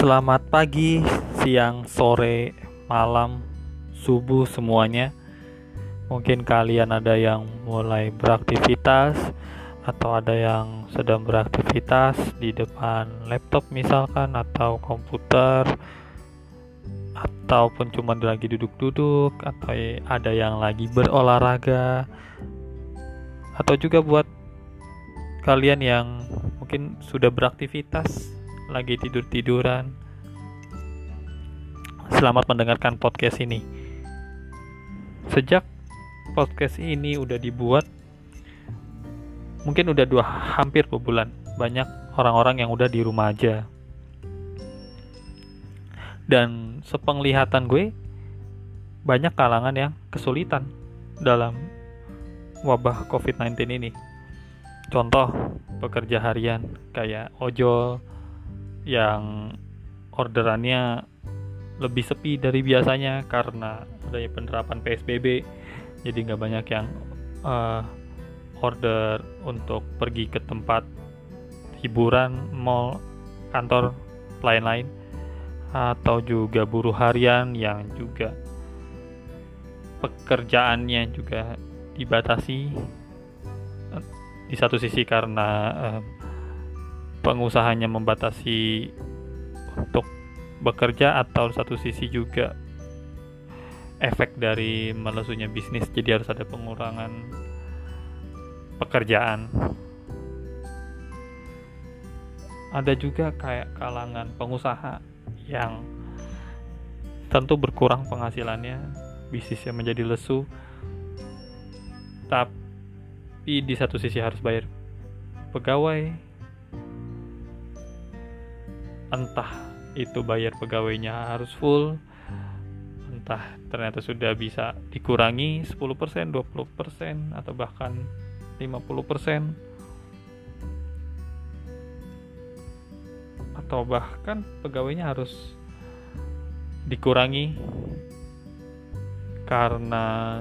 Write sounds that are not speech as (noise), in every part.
Selamat pagi, siang, sore, malam, subuh semuanya. Mungkin kalian ada yang mulai beraktivitas atau ada yang sedang beraktivitas di depan laptop misalkan atau komputer ataupun cuma lagi duduk-duduk atau ada yang lagi berolahraga atau juga buat kalian yang mungkin sudah beraktivitas lagi tidur-tiduran. Selamat mendengarkan podcast ini. Sejak podcast ini udah dibuat mungkin udah dua hampir dua bulan banyak orang-orang yang udah di rumah aja. Dan sepenglihatan gue banyak kalangan yang kesulitan dalam wabah COVID-19 ini. Contoh, pekerja harian kayak ojol yang orderannya lebih sepi dari biasanya karena adanya penerapan PSBB, jadi nggak banyak yang uh, order untuk pergi ke tempat hiburan, mall, kantor, lain-lain, atau juga buruh harian yang juga pekerjaannya juga dibatasi di satu sisi karena eh, pengusahanya membatasi untuk bekerja atau satu sisi juga efek dari melesunya bisnis jadi harus ada pengurangan pekerjaan. Ada juga kayak kalangan pengusaha yang tentu berkurang penghasilannya bisnisnya menjadi lesu tapi di satu sisi harus bayar pegawai entah itu bayar pegawainya harus full entah ternyata sudah bisa dikurangi 10%, 20% atau bahkan 50% atau bahkan pegawainya harus dikurangi karena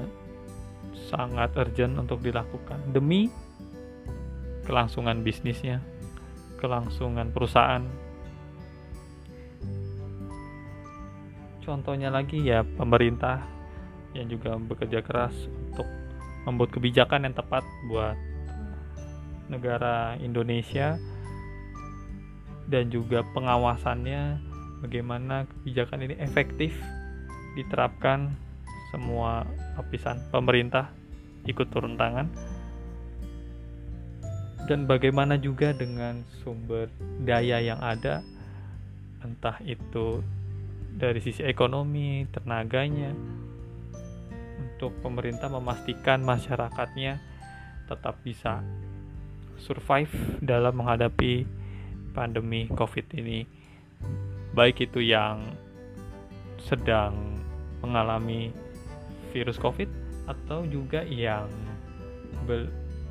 sangat urgent untuk dilakukan demi kelangsungan bisnisnya, kelangsungan perusahaan. Contohnya lagi ya pemerintah yang juga bekerja keras untuk membuat kebijakan yang tepat buat negara Indonesia dan juga pengawasannya bagaimana kebijakan ini efektif diterapkan semua lapisan pemerintah ikut turun tangan. Dan bagaimana juga dengan sumber daya yang ada entah itu dari sisi ekonomi, tenaganya untuk pemerintah memastikan masyarakatnya tetap bisa survive dalam menghadapi pandemi Covid ini baik itu yang sedang mengalami virus COVID atau juga yang,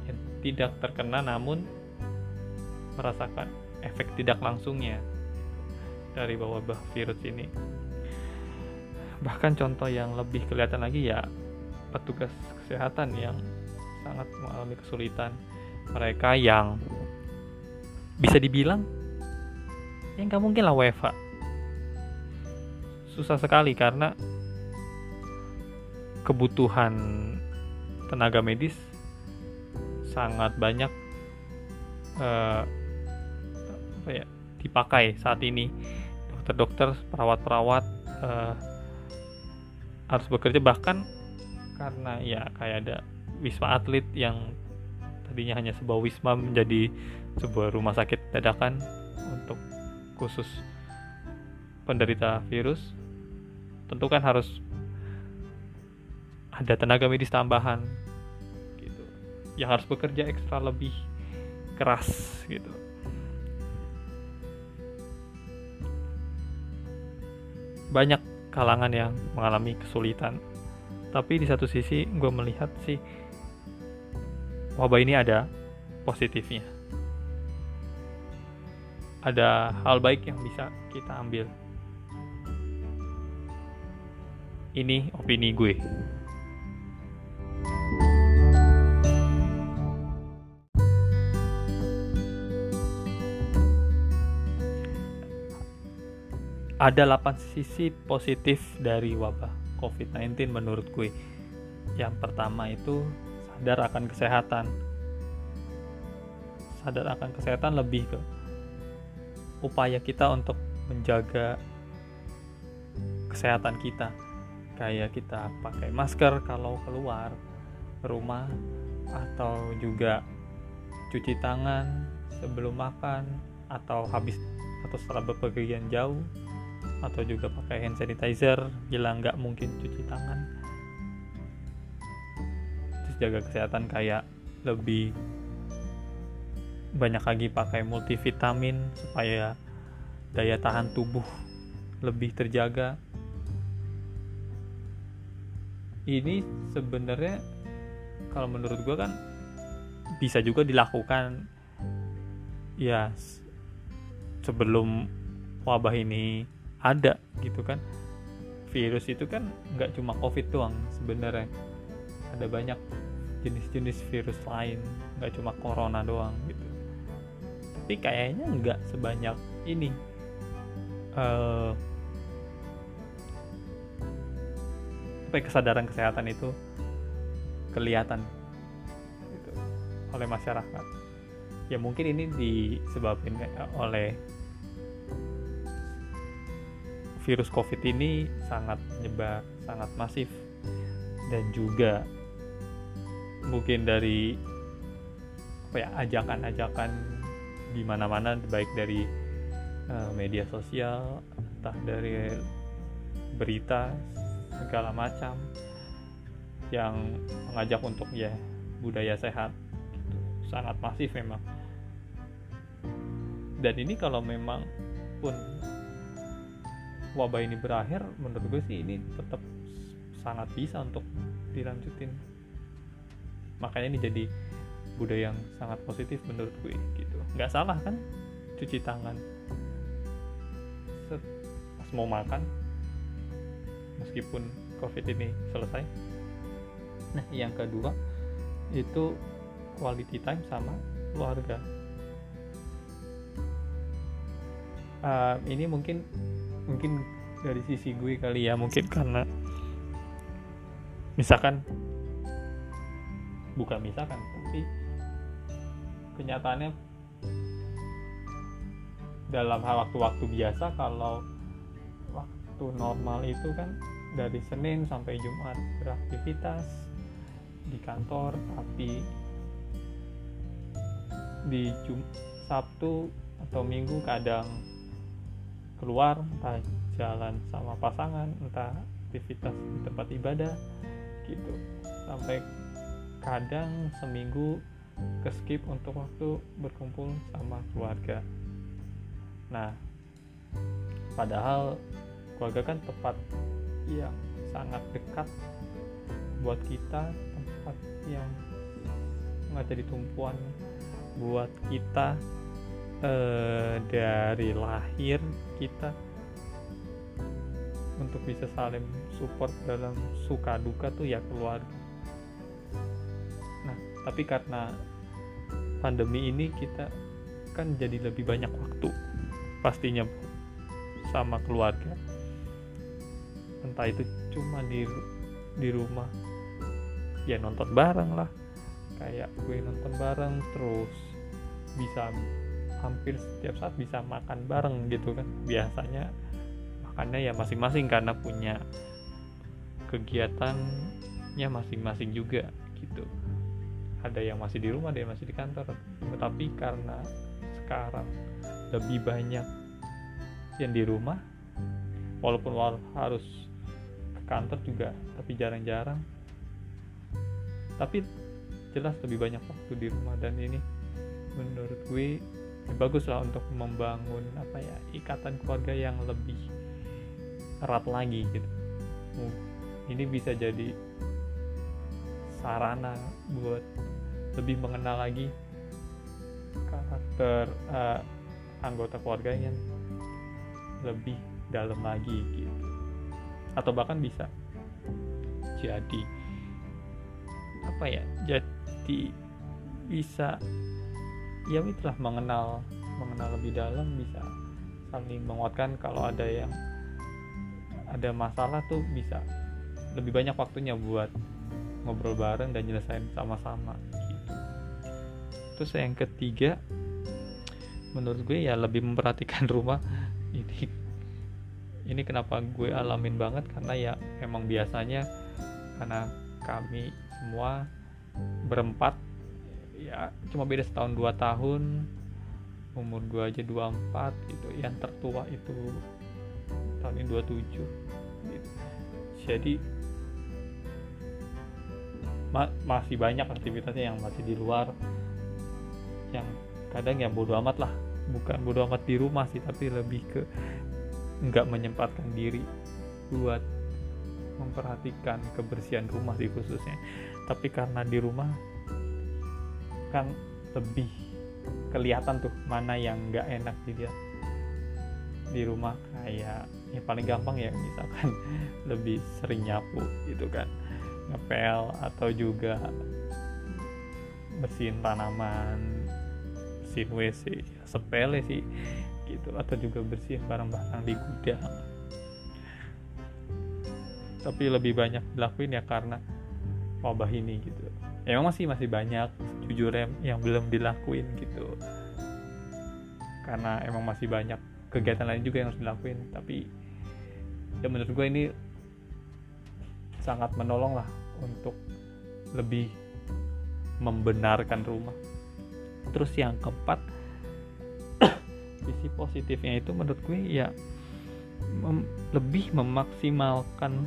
yang tidak terkena namun merasakan efek tidak langsungnya dari wabah virus ini. Bahkan contoh yang lebih kelihatan lagi ya petugas kesehatan yang sangat mengalami kesulitan. Mereka yang bisa dibilang ya nggak mungkin lah WFH. Susah sekali karena kebutuhan tenaga medis sangat banyak uh, apa ya dipakai saat ini dokter-dokter perawat-perawat uh, harus bekerja bahkan karena ya kayak ada wisma atlet yang tadinya hanya sebuah wisma menjadi sebuah rumah sakit dadakan untuk khusus penderita virus tentu kan harus ada tenaga medis tambahan gitu. Yang harus bekerja ekstra lebih keras gitu. Banyak kalangan yang mengalami kesulitan. Tapi di satu sisi gue melihat sih wabah ini ada positifnya. Ada hal baik yang bisa kita ambil. Ini opini gue ada 8 sisi positif dari wabah COVID-19 menurut gue. Yang pertama itu sadar akan kesehatan. Sadar akan kesehatan lebih ke upaya kita untuk menjaga kesehatan kita. Kayak kita pakai masker kalau keluar rumah atau juga cuci tangan sebelum makan atau habis atau setelah bepergian jauh atau juga pakai hand sanitizer bila nggak mungkin cuci tangan. Terus jaga kesehatan kayak lebih banyak lagi pakai multivitamin supaya daya tahan tubuh lebih terjaga. Ini sebenarnya kalau menurut gue kan bisa juga dilakukan. Ya sebelum wabah ini ada gitu kan. Virus itu kan nggak cuma covid doang sebenarnya. Ada banyak jenis-jenis virus lain nggak cuma corona doang gitu. Tapi kayaknya nggak sebanyak ini. Uh, kesadaran kesehatan itu kelihatan gitu, oleh masyarakat. Ya mungkin ini disebabkan oleh virus COVID ini sangat menyebar, sangat masif dan juga mungkin dari apa ya ajakan-ajakan di mana-mana baik dari uh, media sosial, entah dari berita segala macam yang mengajak untuk ya budaya sehat gitu. sangat masif memang dan ini kalau memang pun wabah ini berakhir menurut gue sih ini tetap sangat bisa untuk dilanjutin. Makanya ini jadi budaya yang sangat positif menurut gue gitu. Nggak salah kan? Cuci tangan. Set, pas mau makan meskipun covid ini selesai. Nah yang kedua itu quality time sama keluarga. Uh, ini mungkin mungkin dari sisi gue kali ya mungkin karena misalkan bukan misalkan tapi kenyataannya dalam hal waktu-waktu biasa kalau waktu normal itu kan dari Senin sampai Jumat beraktivitas di kantor tapi di Jum Sabtu atau Minggu kadang keluar entah jalan sama pasangan entah aktivitas di tempat ibadah gitu. Sampai kadang seminggu ke skip untuk waktu berkumpul sama keluarga. Nah padahal keluarga kan tempat yang sangat dekat buat kita tempat yang nggak jadi tumpuan buat kita eh, dari lahir kita untuk bisa saling support dalam suka duka tuh ya keluarga. Nah tapi karena pandemi ini kita kan jadi lebih banyak waktu pastinya sama keluarga. Entah itu cuma di di rumah ya nonton bareng lah. Kayak gue nonton bareng terus bisa hampir setiap saat bisa makan bareng gitu kan. Biasanya makannya ya masing-masing karena punya kegiatannya masing-masing juga gitu. Ada yang masih di rumah ada yang masih di kantor. Tetapi karena sekarang lebih banyak yang di rumah walaupun harus ke kantor juga tapi jarang-jarang. Tapi jelas lebih banyak waktu di rumah dan ini menurut gue bagus lah untuk membangun apa ya ikatan keluarga yang lebih erat lagi gitu. Ini bisa jadi sarana buat lebih mengenal lagi karakter uh, anggota keluarga yang lebih dalam lagi gitu. Atau bahkan bisa jadi apa ya jadi bisa ya itulah mengenal mengenal lebih dalam bisa saling menguatkan kalau ada yang ada masalah tuh bisa lebih banyak waktunya buat ngobrol bareng dan nyelesain sama-sama gitu. terus yang ketiga menurut gue ya lebih memperhatikan (laughs) rumah ini ini kenapa gue alamin banget karena ya emang biasanya karena kami semua berempat ya cuma beda setahun dua tahun. Umur gue aja 24 gitu. Yang tertua itu tahun ini 27 gitu. jadi ma masih banyak aktivitasnya yang masih di luar. Yang kadang ya bodo amat lah. Bukan bodo amat di rumah sih tapi lebih ke nggak menyempatkan diri buat memperhatikan kebersihan rumah sih khususnya. Tapi karena di rumah kan lebih kelihatan tuh mana yang nggak enak dilihat di rumah kayak ya paling gampang ya misalkan (laughs) lebih sering nyapu gitu kan. Ngepel atau juga bersihin tanaman bersihin WC ya, sepele sih gitu. Atau juga bersihin barang-barang di gudang. Tapi lebih banyak dilakuin ya karena wabah ini gitu ya emang masih masih banyak jujur yang belum dilakuin gitu. Karena emang masih banyak kegiatan lain juga yang harus dilakuin. Tapi ya menurut gue ini sangat menolong lah untuk lebih membenarkan rumah. Terus yang keempat (coughs) sisi positifnya itu menurut gue ya mem lebih memaksimalkan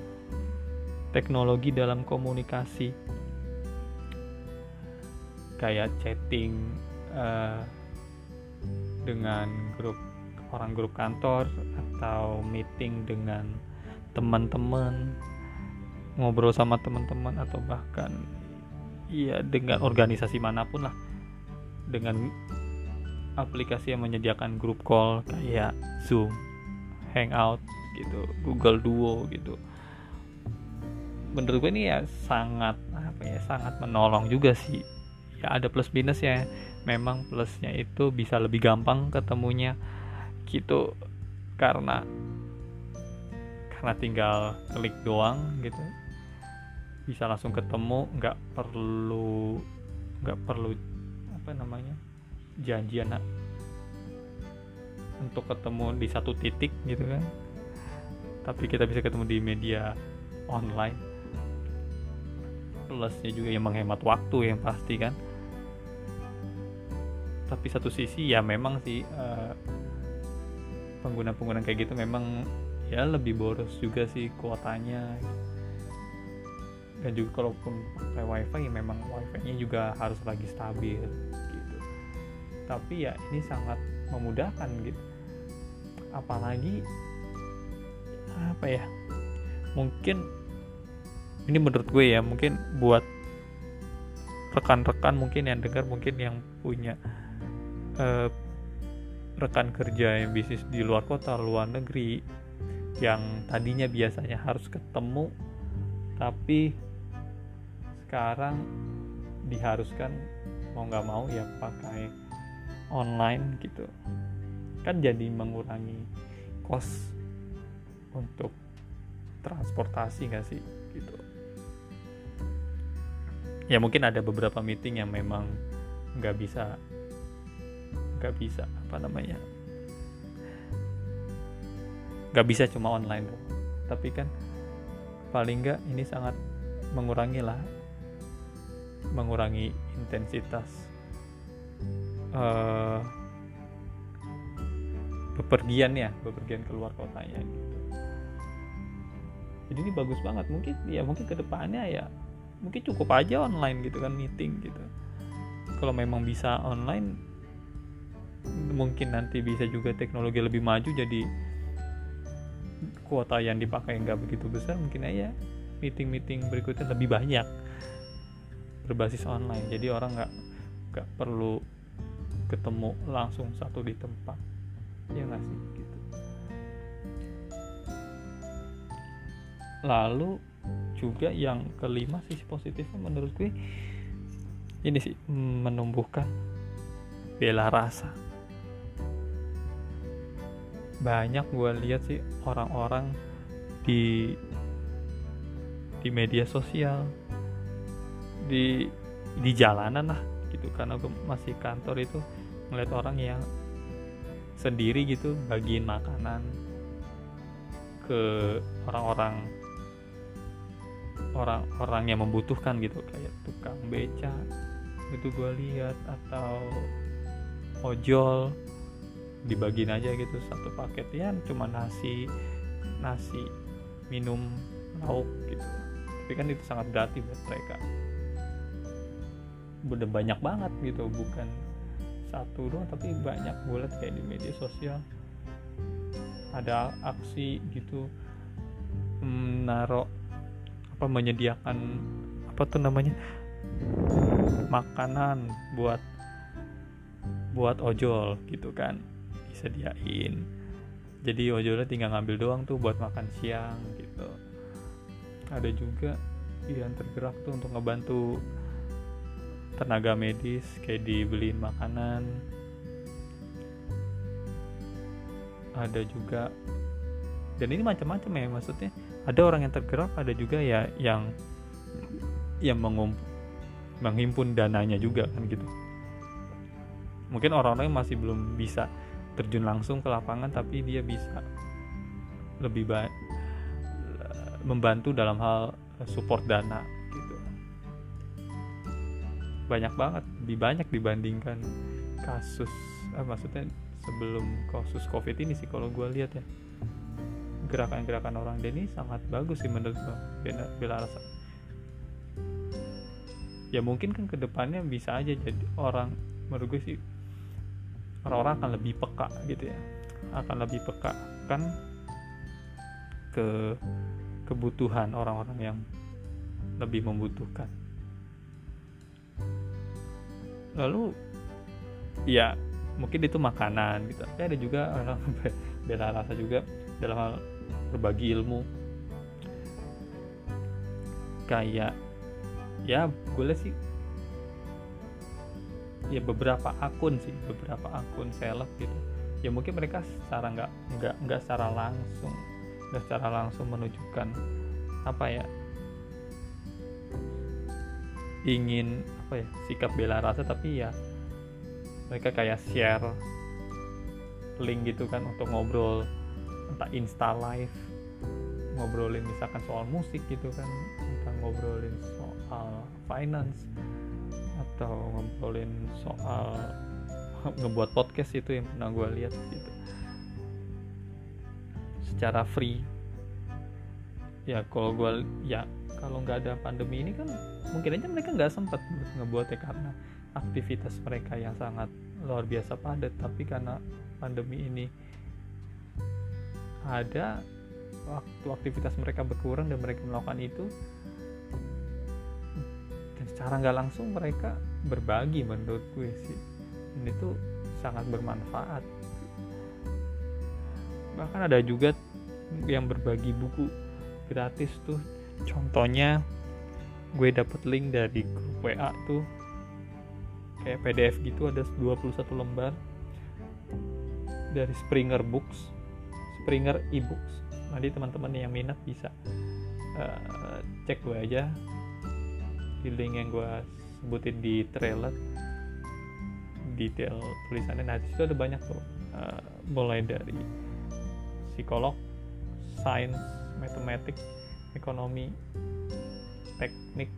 teknologi dalam komunikasi kayak chatting uh, dengan grup orang grup kantor atau meeting dengan teman-teman ngobrol sama teman-teman atau bahkan ya dengan organisasi mana pun lah dengan aplikasi yang menyediakan grup call kayak Zoom, Hangout gitu, Google Duo gitu. Menurut gue ini ya sangat apa ya sangat menolong juga sih ya ada plus minus ya memang plusnya itu bisa lebih gampang ketemunya gitu. Karena karena tinggal klik doang gitu. Bisa langsung ketemu nggak perlu nggak perlu apa namanya janjian untuk ketemu di satu titik gitu kan. Tapi kita bisa ketemu di media online. Plusnya juga yang menghemat waktu yang pasti kan tapi satu sisi ya memang sih uh, pengguna-pengguna kayak gitu memang ya lebih boros juga sih kuotanya. Dan juga kalaupun pakai wifi ya memang wifi-nya juga harus lagi stabil gitu. Tapi ya ini sangat memudahkan gitu. Apalagi apa ya mungkin ini menurut gue ya mungkin buat rekan-rekan mungkin yang dengar mungkin yang punya eh, rekan kerja yang bisnis di luar kota luar negeri yang tadinya biasanya harus ketemu tapi sekarang diharuskan mau nggak mau ya pakai online gitu. Kan jadi mengurangi kos untuk transportasi nggak sih gitu. Ya mungkin ada beberapa meeting yang memang nggak bisa nggak bisa apa namanya. Nggak bisa cuma online dong tapi kan paling nggak ini sangat mengurangi lah mengurangi intensitas uh, bepergian ya bepergian keluar kotanya. Gitu jadi ini bagus banget. Mungkin ya mungkin ke depannya ya mungkin cukup aja online gitu kan meeting gitu. Kalau memang bisa online mungkin nanti bisa juga teknologi lebih maju jadi kuota yang dipakai nggak begitu besar mungkin aja meeting-meeting berikutnya lebih banyak. Berbasis online. Jadi orang nggak nggak perlu ketemu langsung satu di tempat. Ya nggak sih? Gitu. Lalu juga yang kelima sisi positifnya menurut gue ini sih menumbuhkan bela rasa banyak gue lihat sih orang-orang di di media sosial. Di di jalanan lah gitu. Karena gue masih kantor itu ngeliat orang yang sendiri gitu bagiin makanan ke orang-orang orang-orang yang membutuhkan gitu. Kayak tukang beca itu gue lihat. Atau ojol dibagiin aja gitu. Satu paket ya cuma nasi nasi minum lauk gitu. Tapi kan itu sangat gratis buat mereka. Udah banyak banget gitu bukan satu doang tapi banyak gue kayak di media sosial. Ada aksi gitu menaruh apa menyediakan apa tuh namanya makanan buat buat ojol gitu kan disediain. Jadi ojolnya tinggal ngambil doang tuh buat makan siang gitu. Ada juga yang tergerak tuh untuk ngebantu tenaga medis kayak dibeliin makanan. Ada juga dan ini macam-macam ya maksudnya. Ada orang yang tergerak ada juga ya yang yang mengump menghimpun dananya juga kan gitu. Mungkin orang-orang masih belum bisa terjun langsung ke lapangan tapi dia bisa lebih baik membantu dalam hal support dana gitu. Banyak banget lebih banyak dibandingkan kasus eh, maksudnya sebelum kasus covid ini sih kalau gue lihat ya. Gerakan-gerakan orang Denny sangat bagus sih menurut gue bela, bela rasa. Ya mungkin kan ke depannya bisa aja jadi orang menurut gue sih orang-orang akan lebih peka gitu ya. Akan lebih peka kan ke kebutuhan orang-orang yang lebih membutuhkan. Lalu ya mungkin itu makanan gitu. Tapi ada juga orang (laughs) bela rasa juga dalam hal berbagi ilmu. Kayak ya boleh sih ya beberapa akun sih beberapa akun seleb gitu. Ya mungkin mereka secara nggak nggak nggak secara langsung nggak secara langsung menunjukkan apa ya ingin apa ya sikap bela rasa tapi ya mereka kayak share link gitu kan untuk ngobrol entah insta live ngobrolin misalkan soal musik gitu kan entah ngobrolin soal finance atau ngobrolin soal (laughs) ngebuat podcast itu yang pernah gue lihat gitu. Secara free. Ya kalau gue ya kalau nggak ada pandemi ini kan mungkin aja mereka nggak sempat ngebuatnya karena aktivitas mereka yang sangat luar biasa padat. Tapi karena pandemi ini ada waktu aktivitas mereka berkurang dan mereka melakukan itu dan secara nggak langsung mereka berbagi menurut gue sih. Dan itu sangat bermanfaat. Bahkan ada juga yang berbagi buku gratis tuh. Contohnya gue dapet link dari grup WA tuh. Kayak PDF gitu ada 21 lembar. Dari Springer Books Springer Ebooks. Nanti teman-teman yang minat bisa uh, cek gue aja di link yang gue sebutin di trailer detail tulisannya. Nah di situ ada banyak tuh. Uh, mulai dari psikolog sains matematik ekonomi teknik.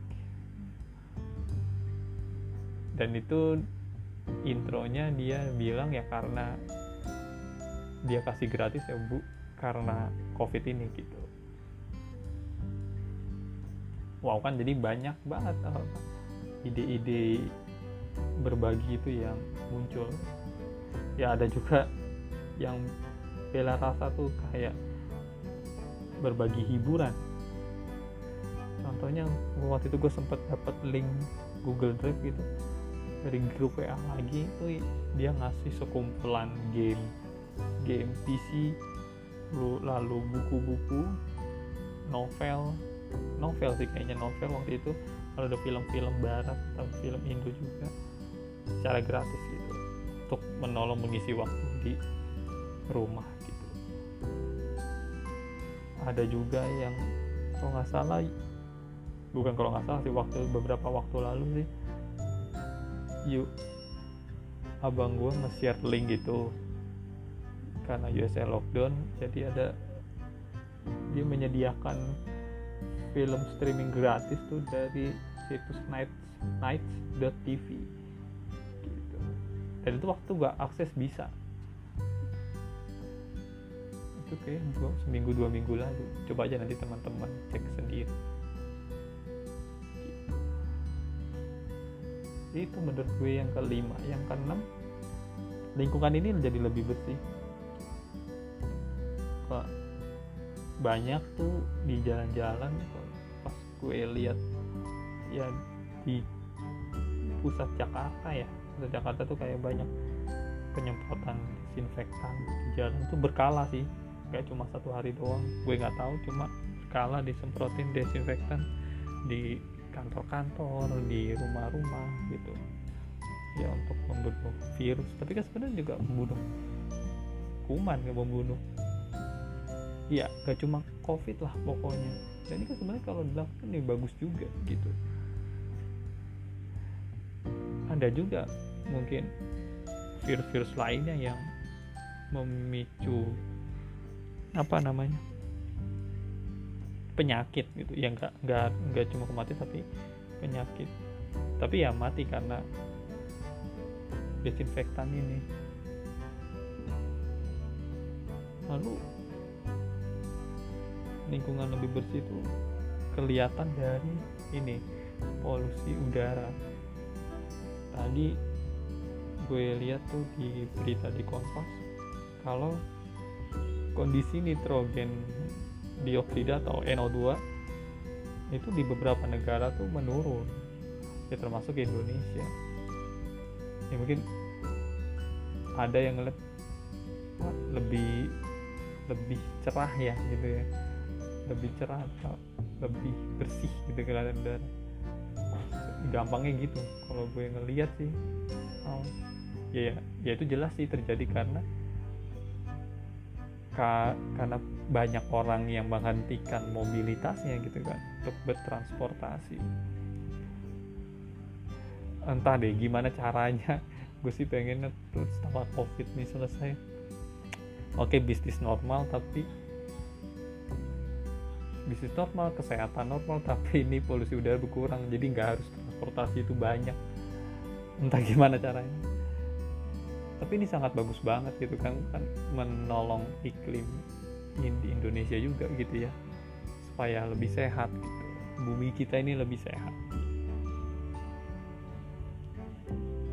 Dan itu intronya dia bilang ya karena dia kasih gratis ya bu karena covid ini gitu. Wow kan jadi banyak banget ide-ide berbagi itu yang muncul. Ya ada juga yang bela rasa tuh kayak berbagi hiburan. Contohnya waktu itu gue sempet dapat link Google Drive gitu dari grup WA lagi itu dia ngasih sekumpulan game game PC lalu buku-buku novel. Novel sih kayaknya novel waktu itu kalau ada film-film barat atau film Indo juga secara gratis gitu. Untuk menolong mengisi waktu di rumah gitu. Ada juga yang kalau nggak salah bukan kalau nggak salah sih waktu beberapa waktu lalu sih yuk abang gue nge-share link gitu. Karena USA lockdown jadi ada dia menyediakan film streaming gratis tuh dari situs night nights.tv gitu. dan itu waktu gak akses bisa. Itu kayak dua, seminggu dua minggu lalu coba aja nanti teman-teman cek sendiri. Itu menurut gue yang kelima. Yang keenam lingkungan ini menjadi lebih bersih. Kok banyak tuh di jalan-jalan pas gue lihat ya di pusat Jakarta ya. Pusat Jakarta tuh kayak banyak penyemprotan disinfektan di jalan. Tuh berkala sih nggak cuma satu hari doang. Gue nggak tahu cuma berkala disemprotin desinfektan di kantor-kantor di rumah-rumah gitu. Ya untuk membunuh virus. Tapi kan sebenarnya juga membunuh kuman nggak membunuh. Ya gak cuma covid lah pokoknya dan ini kan sebenarnya kalau dilakukan ya bagus juga gitu. Ada juga mungkin virus-virus lainnya yang memicu apa namanya penyakit gitu. Yang nggak nggak nggak cuma kematian tapi penyakit. Tapi ya mati karena desinfektan ini. Lalu lingkungan lebih bersih itu kelihatan dari ini polusi udara. Tadi gue lihat tuh di berita di Kompas kalau kondisi nitrogen dioksida atau NO2 itu di beberapa negara tuh menurun ya termasuk Indonesia. Ya mungkin ada yang lebih lebih cerah ya gitu ya lebih cerah atau lebih bersih gitu kelihatan udara gampangnya gitu kalau gue ngeliat sih. Oh, ya ya itu jelas sih terjadi karena ka, karena banyak orang yang menghentikan mobilitasnya gitu kan untuk bertransportasi. Entah deh gimana caranya (laughs) gue sih pengennya tuh setelah covid nih selesai. Oke bisnis normal tapi bisnis normal kesehatan normal (laughs) tapi ini polusi udara berkurang jadi nggak harus transportasi itu banyak. Entah gimana caranya. Tapi ini sangat bagus banget gitu kan kan menolong iklim di Indonesia juga gitu ya supaya lebih sehat gitu. Bumi kita ini lebih sehat.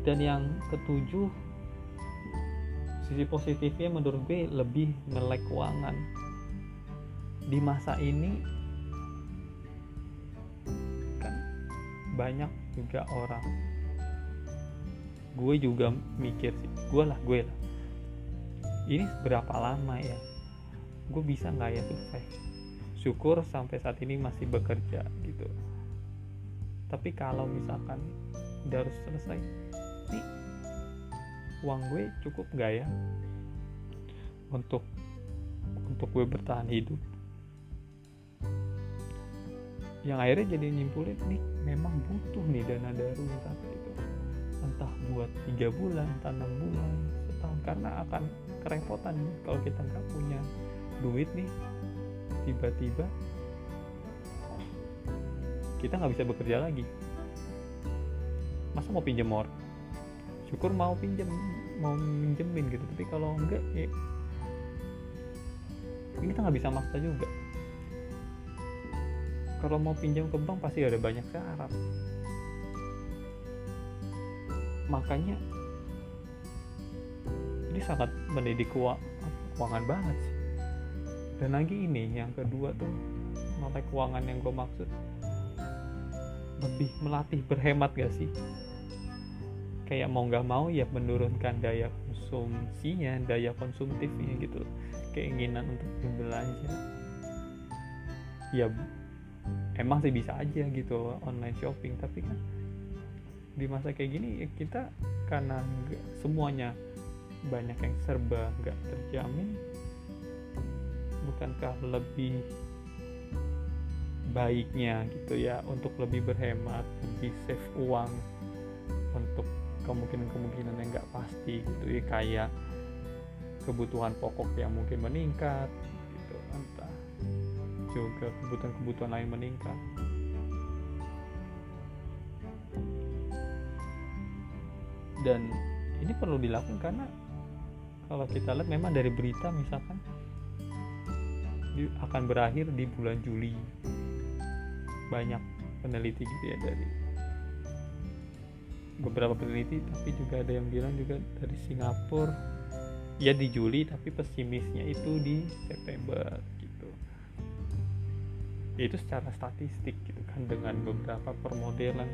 Dan yang ketujuh sisi positifnya menurut gue lebih melek keuangan di masa ini kan banyak juga orang. Gue juga mikir sih gue lah gue lah. Ini berapa lama ya? Gue bisa nggak ya survive syukur sampai saat ini masih bekerja gitu. Tapi kalau misalkan udah harus selesai nih uang gue cukup gak ya? Untuk untuk gue bertahan hidup yang akhirnya jadi nyimpulin nih memang butuh nih dana darurat gitu. Entah buat tiga bulan enam bulan setahun. Karena akan kerepotan nih kalau kita nggak punya duit nih tiba-tiba kita nggak bisa bekerja lagi. Masa mau pinjam orang syukur mau pinjam mau minjemin gitu. Tapi kalau enggak ya kita nggak bisa maksa juga kalau mau pinjam ke bank pasti ada banyak syarat. Makanya ini sangat mendidik keuangan banget sih. Dan lagi ini yang kedua tuh melek keuangan yang gue maksud lebih melatih berhemat gak sih? Kayak mau nggak mau ya menurunkan daya konsumsinya daya konsumtifnya gitu. Keinginan untuk berbelanja. Ya emang sih bisa aja gitu online shopping. Tapi kan di masa kayak gini ya kita karena gak, semuanya banyak yang serba nggak terjamin bukankah lebih baiknya gitu ya untuk lebih berhemat lebih save uang untuk kemungkinan-kemungkinan yang nggak pasti gitu ya? Kayak kebutuhan pokok yang mungkin meningkat juga kebutuhan-kebutuhan lain meningkat. Dan ini perlu dilakukan karena kalau kita lihat memang dari berita misalkan akan berakhir di bulan Juli. Banyak peneliti gitu ya dari beberapa peneliti tapi juga ada yang bilang juga dari Singapura ya di Juli tapi pesimisnya itu di September itu secara statistik gitu kan dengan beberapa permodelan.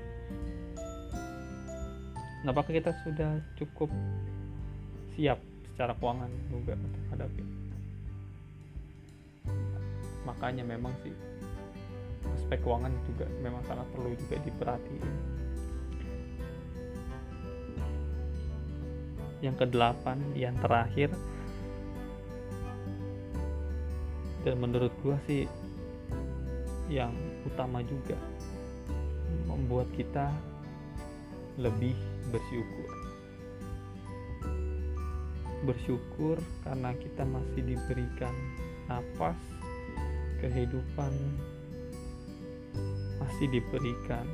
Nah, apakah kita sudah cukup siap secara keuangan juga untuk hadapi makanya memang sih aspek keuangan juga memang sangat perlu juga diperhatiin. Yang kedelapan yang terakhir dan menurut gua sih yang utama juga. Membuat kita lebih bersyukur. Bersyukur karena kita masih diberikan nafas kehidupan masih diberikan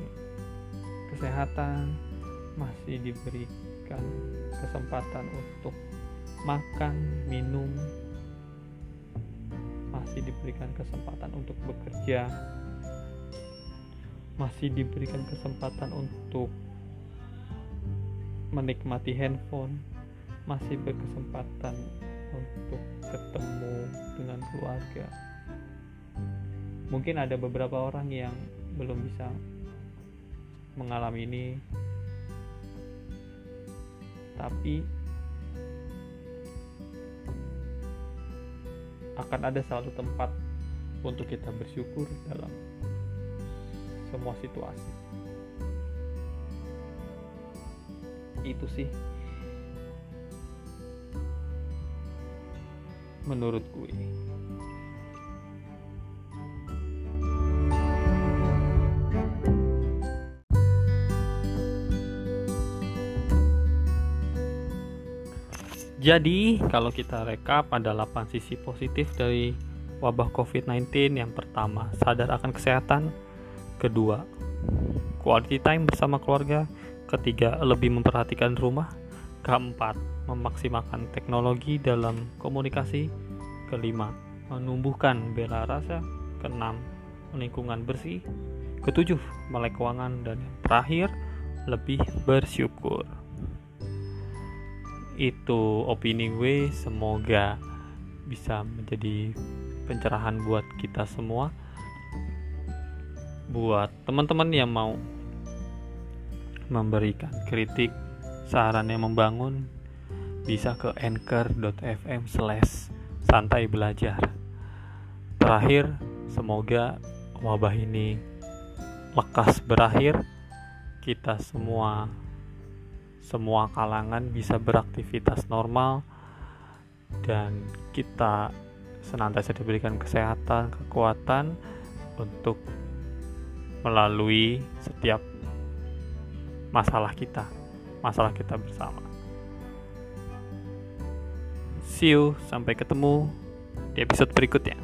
kesehatan masih diberikan kesempatan untuk makan minum masih diberikan kesempatan untuk bekerja. Masih diberikan kesempatan untuk menikmati handphone. Masih berkesempatan untuk ketemu dengan keluarga. Mungkin ada beberapa orang yang belum bisa mengalami ini. Tapi akan ada satu tempat untuk kita bersyukur dalam semua situasi. Itu sih. Menurut gue Jadi, kalau kita rekap ada 8 sisi positif dari wabah COVID-19. Yang pertama, sadar akan kesehatan. Kedua, quality time bersama keluarga. Ketiga, lebih memperhatikan rumah. Keempat, memaksimalkan teknologi dalam komunikasi. Kelima, menumbuhkan bela rasa. Keenam, lingkungan bersih. Ketujuh, melek keuangan dan yang terakhir, lebih bersyukur itu opini gue semoga bisa menjadi pencerahan buat kita semua. Buat teman-teman yang mau memberikan kritik saran yang membangun bisa ke anchor.fm slash santai belajar. Terakhir semoga wabah ini lekas berakhir. Kita semua semua kalangan bisa beraktivitas normal dan kita senantiasa diberikan kesehatan, kekuatan untuk melalui setiap masalah kita, masalah kita bersama. See you, sampai ketemu di episode berikutnya.